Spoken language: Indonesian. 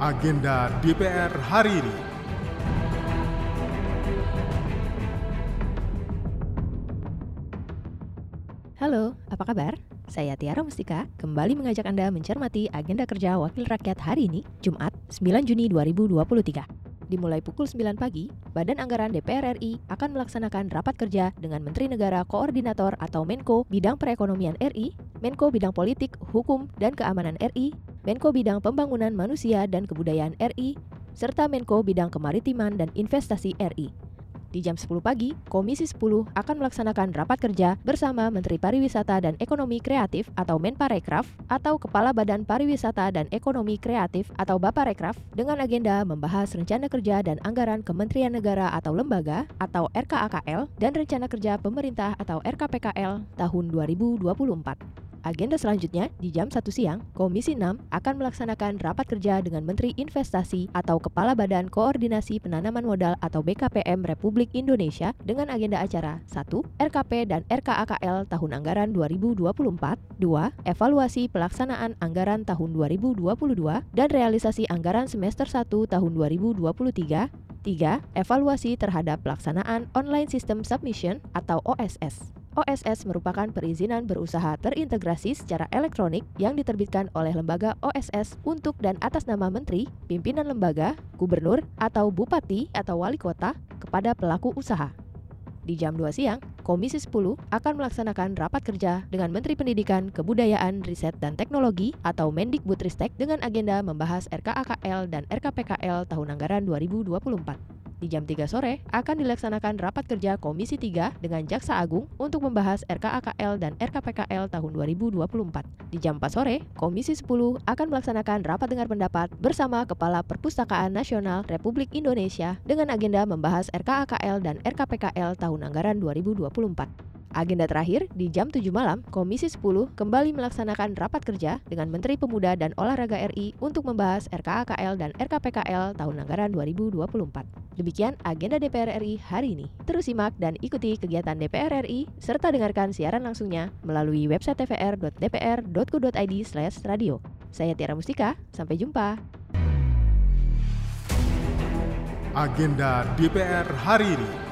agenda DPR hari ini. Halo, apa kabar? Saya Tiara Mustika, kembali mengajak Anda mencermati agenda kerja Wakil Rakyat hari ini, Jumat 9 Juni 2023. Dimulai pukul 9 pagi, Badan Anggaran DPR RI akan melaksanakan rapat kerja dengan Menteri Negara Koordinator atau Menko Bidang Perekonomian RI, Menko Bidang Politik, Hukum, dan Keamanan RI, Menko Bidang Pembangunan Manusia dan Kebudayaan RI, serta Menko Bidang Kemaritiman dan Investasi RI. Di jam 10 pagi, Komisi 10 akan melaksanakan rapat kerja bersama Menteri Pariwisata dan Ekonomi Kreatif atau Menparekraf atau Kepala Badan Pariwisata dan Ekonomi Kreatif atau Baparekraf dengan agenda membahas rencana kerja dan anggaran Kementerian Negara atau lembaga atau RKAKL dan rencana kerja pemerintah atau RKPKL tahun 2024. Agenda selanjutnya, di jam 1 siang, Komisi 6 akan melaksanakan rapat kerja dengan Menteri Investasi atau Kepala Badan Koordinasi Penanaman Modal atau BKPM Republik Indonesia dengan agenda acara 1. RKP dan RKAKL tahun anggaran 2024 2. Evaluasi pelaksanaan anggaran tahun 2022 dan realisasi anggaran semester 1 tahun 2023 3. Evaluasi terhadap pelaksanaan Online System Submission atau OSS. OSS merupakan perizinan berusaha terintegrasi secara elektronik yang diterbitkan oleh lembaga OSS untuk dan atas nama menteri, pimpinan lembaga, gubernur, atau bupati atau wali kota kepada pelaku usaha. Di jam 2 siang, Komisi 10 akan melaksanakan rapat kerja dengan Menteri Pendidikan, Kebudayaan, Riset, dan Teknologi atau Mendikbudristek dengan agenda membahas RKAKL dan RKPKL tahun anggaran 2024. Di jam 3 sore akan dilaksanakan rapat kerja Komisi 3 dengan Jaksa Agung untuk membahas RKAKL dan RKPKL tahun 2024. Di jam 4 sore, Komisi 10 akan melaksanakan rapat dengar pendapat bersama Kepala Perpustakaan Nasional Republik Indonesia dengan agenda membahas RKAKL dan RKPKL tahun anggaran 2024. Agenda terakhir, di jam 7 malam, Komisi 10 kembali melaksanakan rapat kerja dengan Menteri Pemuda dan Olahraga RI untuk membahas RKAKL dan RKPKL tahun anggaran 2024. Demikian agenda DPR RI hari ini. Terus simak dan ikuti kegiatan DPR RI serta dengarkan siaran langsungnya melalui website tvr.dpr.go.id radio. Saya Tiara Mustika, sampai jumpa. Agenda DPR hari ini.